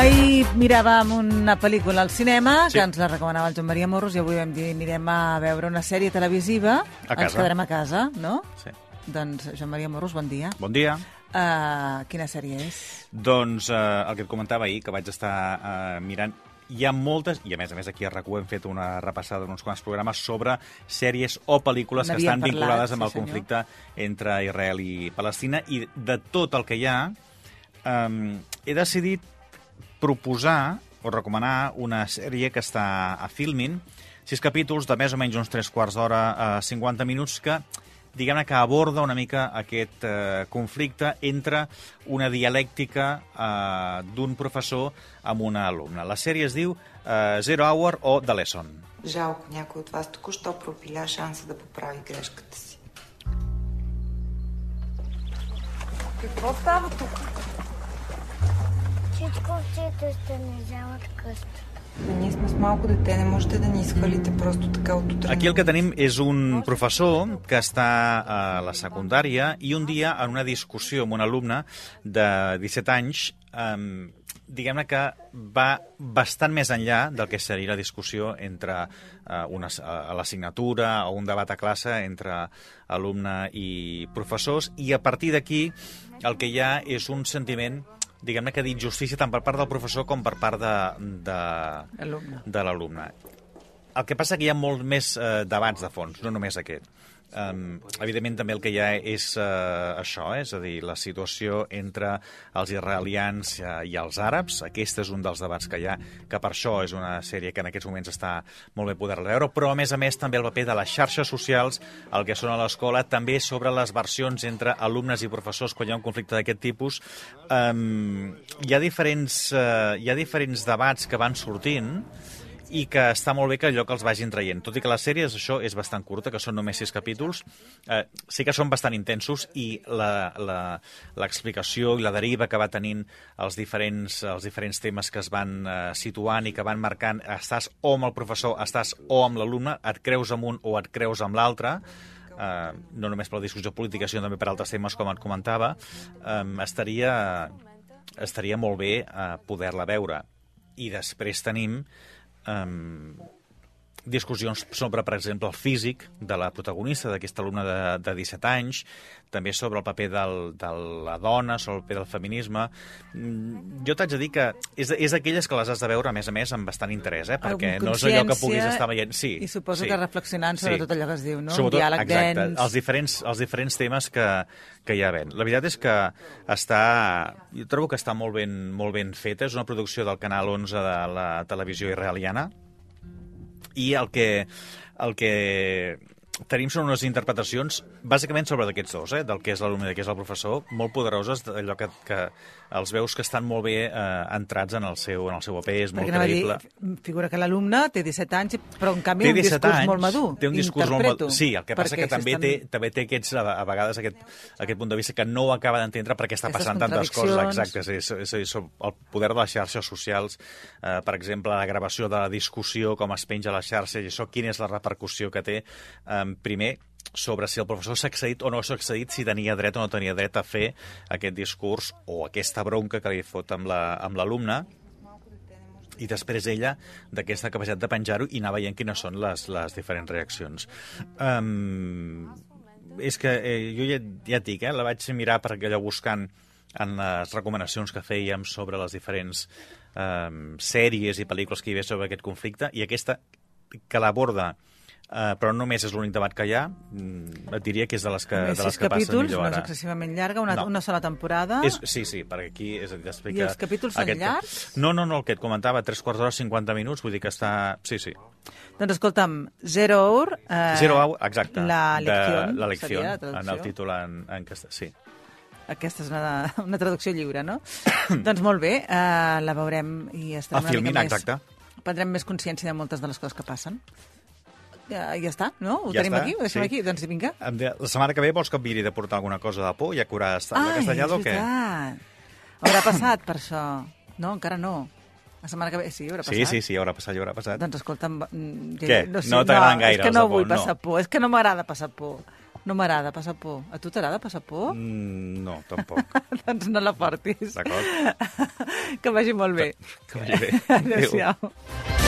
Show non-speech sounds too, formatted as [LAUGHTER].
Ahir miràvem una pel·lícula al cinema Sí. que ens la recomanava el Joan Maria Morros i avui vam dir anirem a veure una sèrie televisiva. A casa. Ens quedarem a casa, no? Sí. Doncs, Joan Maria Morros, bon dia. Bon dia. Uh, quina sèrie és? Doncs eh, el que et comentava ahir, que vaig estar eh, mirant, hi ha moltes, i a més a més aquí a RAC1 hem fet una repassada d'uns quants programes sobre sèries o pel·lícules que estan parlat, vinculades amb sí, el senyor. conflicte entre Israel i Palestina, i de tot el que hi ha, eh, he decidit proposar o recomanar una sèrie que està a Filmin, sis capítols de més o menys uns tres quarts d'hora a 50 minuts que diguem-ne que aborda una mica aquest eh, conflicte entre una dialèctica eh, d'un professor amb una alumna. La sèrie es diu eh, Zero Hour o The Lesson. Жалко, някой от вас току-що пропиля шанса да поправи грешката си. Какво става тук? Всичко в сте не вземат къста. Ние сме с малко дете, не можете да ни изхвалите просто така от утре. Aquí el que tenim és un professor que està a la secundària i un dia en una discussió amb un alumne de 17 anys eh, diguem-ne que va bastant més enllà del que seria la discussió entre eh, una, a l'assignatura o un debat a classe entre alumne i professors i a partir d'aquí el que hi ha és un sentiment diguem-ne que d'injustícia tant per part del professor com per part de, de, de l'alumne. El que passa que hi ha molt més eh, debats de fons, no només aquest. Um, evidentment també el que hi ha és uh, això, eh? és a dir, la situació entre els israelians uh, i els àrabs. Aquest és un dels debats que hi ha, que per això és una sèrie que en aquests moments està molt bé poder-la veure, però a més a més també el paper de les xarxes socials, el que són a l'escola, també sobre les versions entre alumnes i professors quan hi ha un conflicte d'aquest tipus. Um, hi, ha diferents, uh, hi ha diferents debats que van sortint, i que està molt bé que allò que els vagin traient. Tot i que les sèries, això és bastant curta, que són només sis capítols, eh, sí que són bastant intensos i l'explicació i la deriva que va tenint els diferents, els diferents temes que es van eh, situant i que van marcant estàs o amb el professor, estàs o amb l'alumne, et creus amb un o et creus amb l'altre, eh, no només per la discussió política, sinó també per altres temes, com et comentava, eh, estaria, estaria molt bé eh, poder-la veure. I després tenim um, discussions sobre, per exemple, el físic de la protagonista, d'aquesta alumna de, de 17 anys, també sobre el paper del, de la dona, sobre el paper del feminisme. Mm, Jo t'haig de dir que és, és d'aquelles que les has de veure, a més a més, amb bastant interès, eh? perquè no és allò que puguis estar veient. Sí, i suposo sí, que reflexionant sobre tot allò que es diu, no? Un Sobretot, diàleg exacte, dens. els diferents, els diferents temes que, que hi ha ben. La veritat és que està, jo trobo que està molt ben, molt ben feta. És una producció del Canal 11 de la televisió israeliana i el que, el que tenim són unes interpretacions bàsicament sobre d'aquests dos, eh? del que és l'alumne i del que és el professor, molt poderoses, allò que, que els veus que estan molt bé eh, entrats en el seu, en el seu paper, és molt Perquè a creïble. dir, figura que l'alumne té 17 anys, però en canvi Té un 17 discurs anys, molt madur. Té un discurs molt interpreto, madur. Sí, el que passa que també, té, també té aquests, a, a vegades aquest, aquest punt de vista que no acaba d'entendre perquè està Aquestes passant tantes coses. contradiccions. Exacte, és, és, és, el poder de les xarxes socials, eh, per exemple, la gravació de la discussió, com es penja a les xarxes, i això quina és la repercussió que té, eh, primer, sobre si el professor s'ha accedit o no s'ha accedit, si tenia dret o no tenia dret a fer aquest discurs o aquesta bronca que li fot amb la- amb l'alumne, i després ella d'aquesta capacitat de penjar-ho i anar veient quines són les, les diferents reaccions. Um, és que eh, jo ja, ja et dic, eh, la vaig mirar per allò buscant en les recomanacions que fèiem sobre les diferents um, sèries i pel·lícules que hi havia sobre aquest conflicte i aquesta que l'aborda Uh, però no només és l'únic debat que hi ha, mm, et diria que és de les que, Més de les que passen capítols, millor no és ara. excessivament llarga, una, No. una sola temporada. És, sí, sí, perquè aquí és, a dir, explica... I els capítols són aquest- llargs? No, no, no, el que et comentava, 3 quarts d'hora, 50 minuts, vull dir que està... Sí, sí. Doncs escolta'm, Zero Hour... Eh, Zero hour, exacte. La lección, La lecció, en el títol en, en castellà, sí. Aquesta és una, una traducció lliure, no? [COUGHS] doncs molt bé, eh, la veurem i estarem A una Filmin, mica més... exacte. Prendrem més consciència de moltes de les coses que passen. Ja, ja està, no? Ho Ja tenim està, aquí? Ho deixem sí. aquí? Doncs vinga. Em de- La setmana que ve vols que et miri de portar alguna cosa de por, que haurà estat Ai, és castellada o què? Haurà passat per això. No, encara no. La setmana que ve, sí, haurà passat. Sí, sí, sí, haurà passat, haurà passat. Doncs escolta'm... jo- Què? No, sé, No t'agraden no, gaire És que no de por, vull no. passar por, és que no m'agrada passar por. No m'agrada passar por. A tu t'agrada passar por? Mm, no, tampoc. [LAUGHS] doncs no la portis. D'acord? [LAUGHS] que vagi molt bé. Que vagi bé. [LAUGHS] Adéu-siau.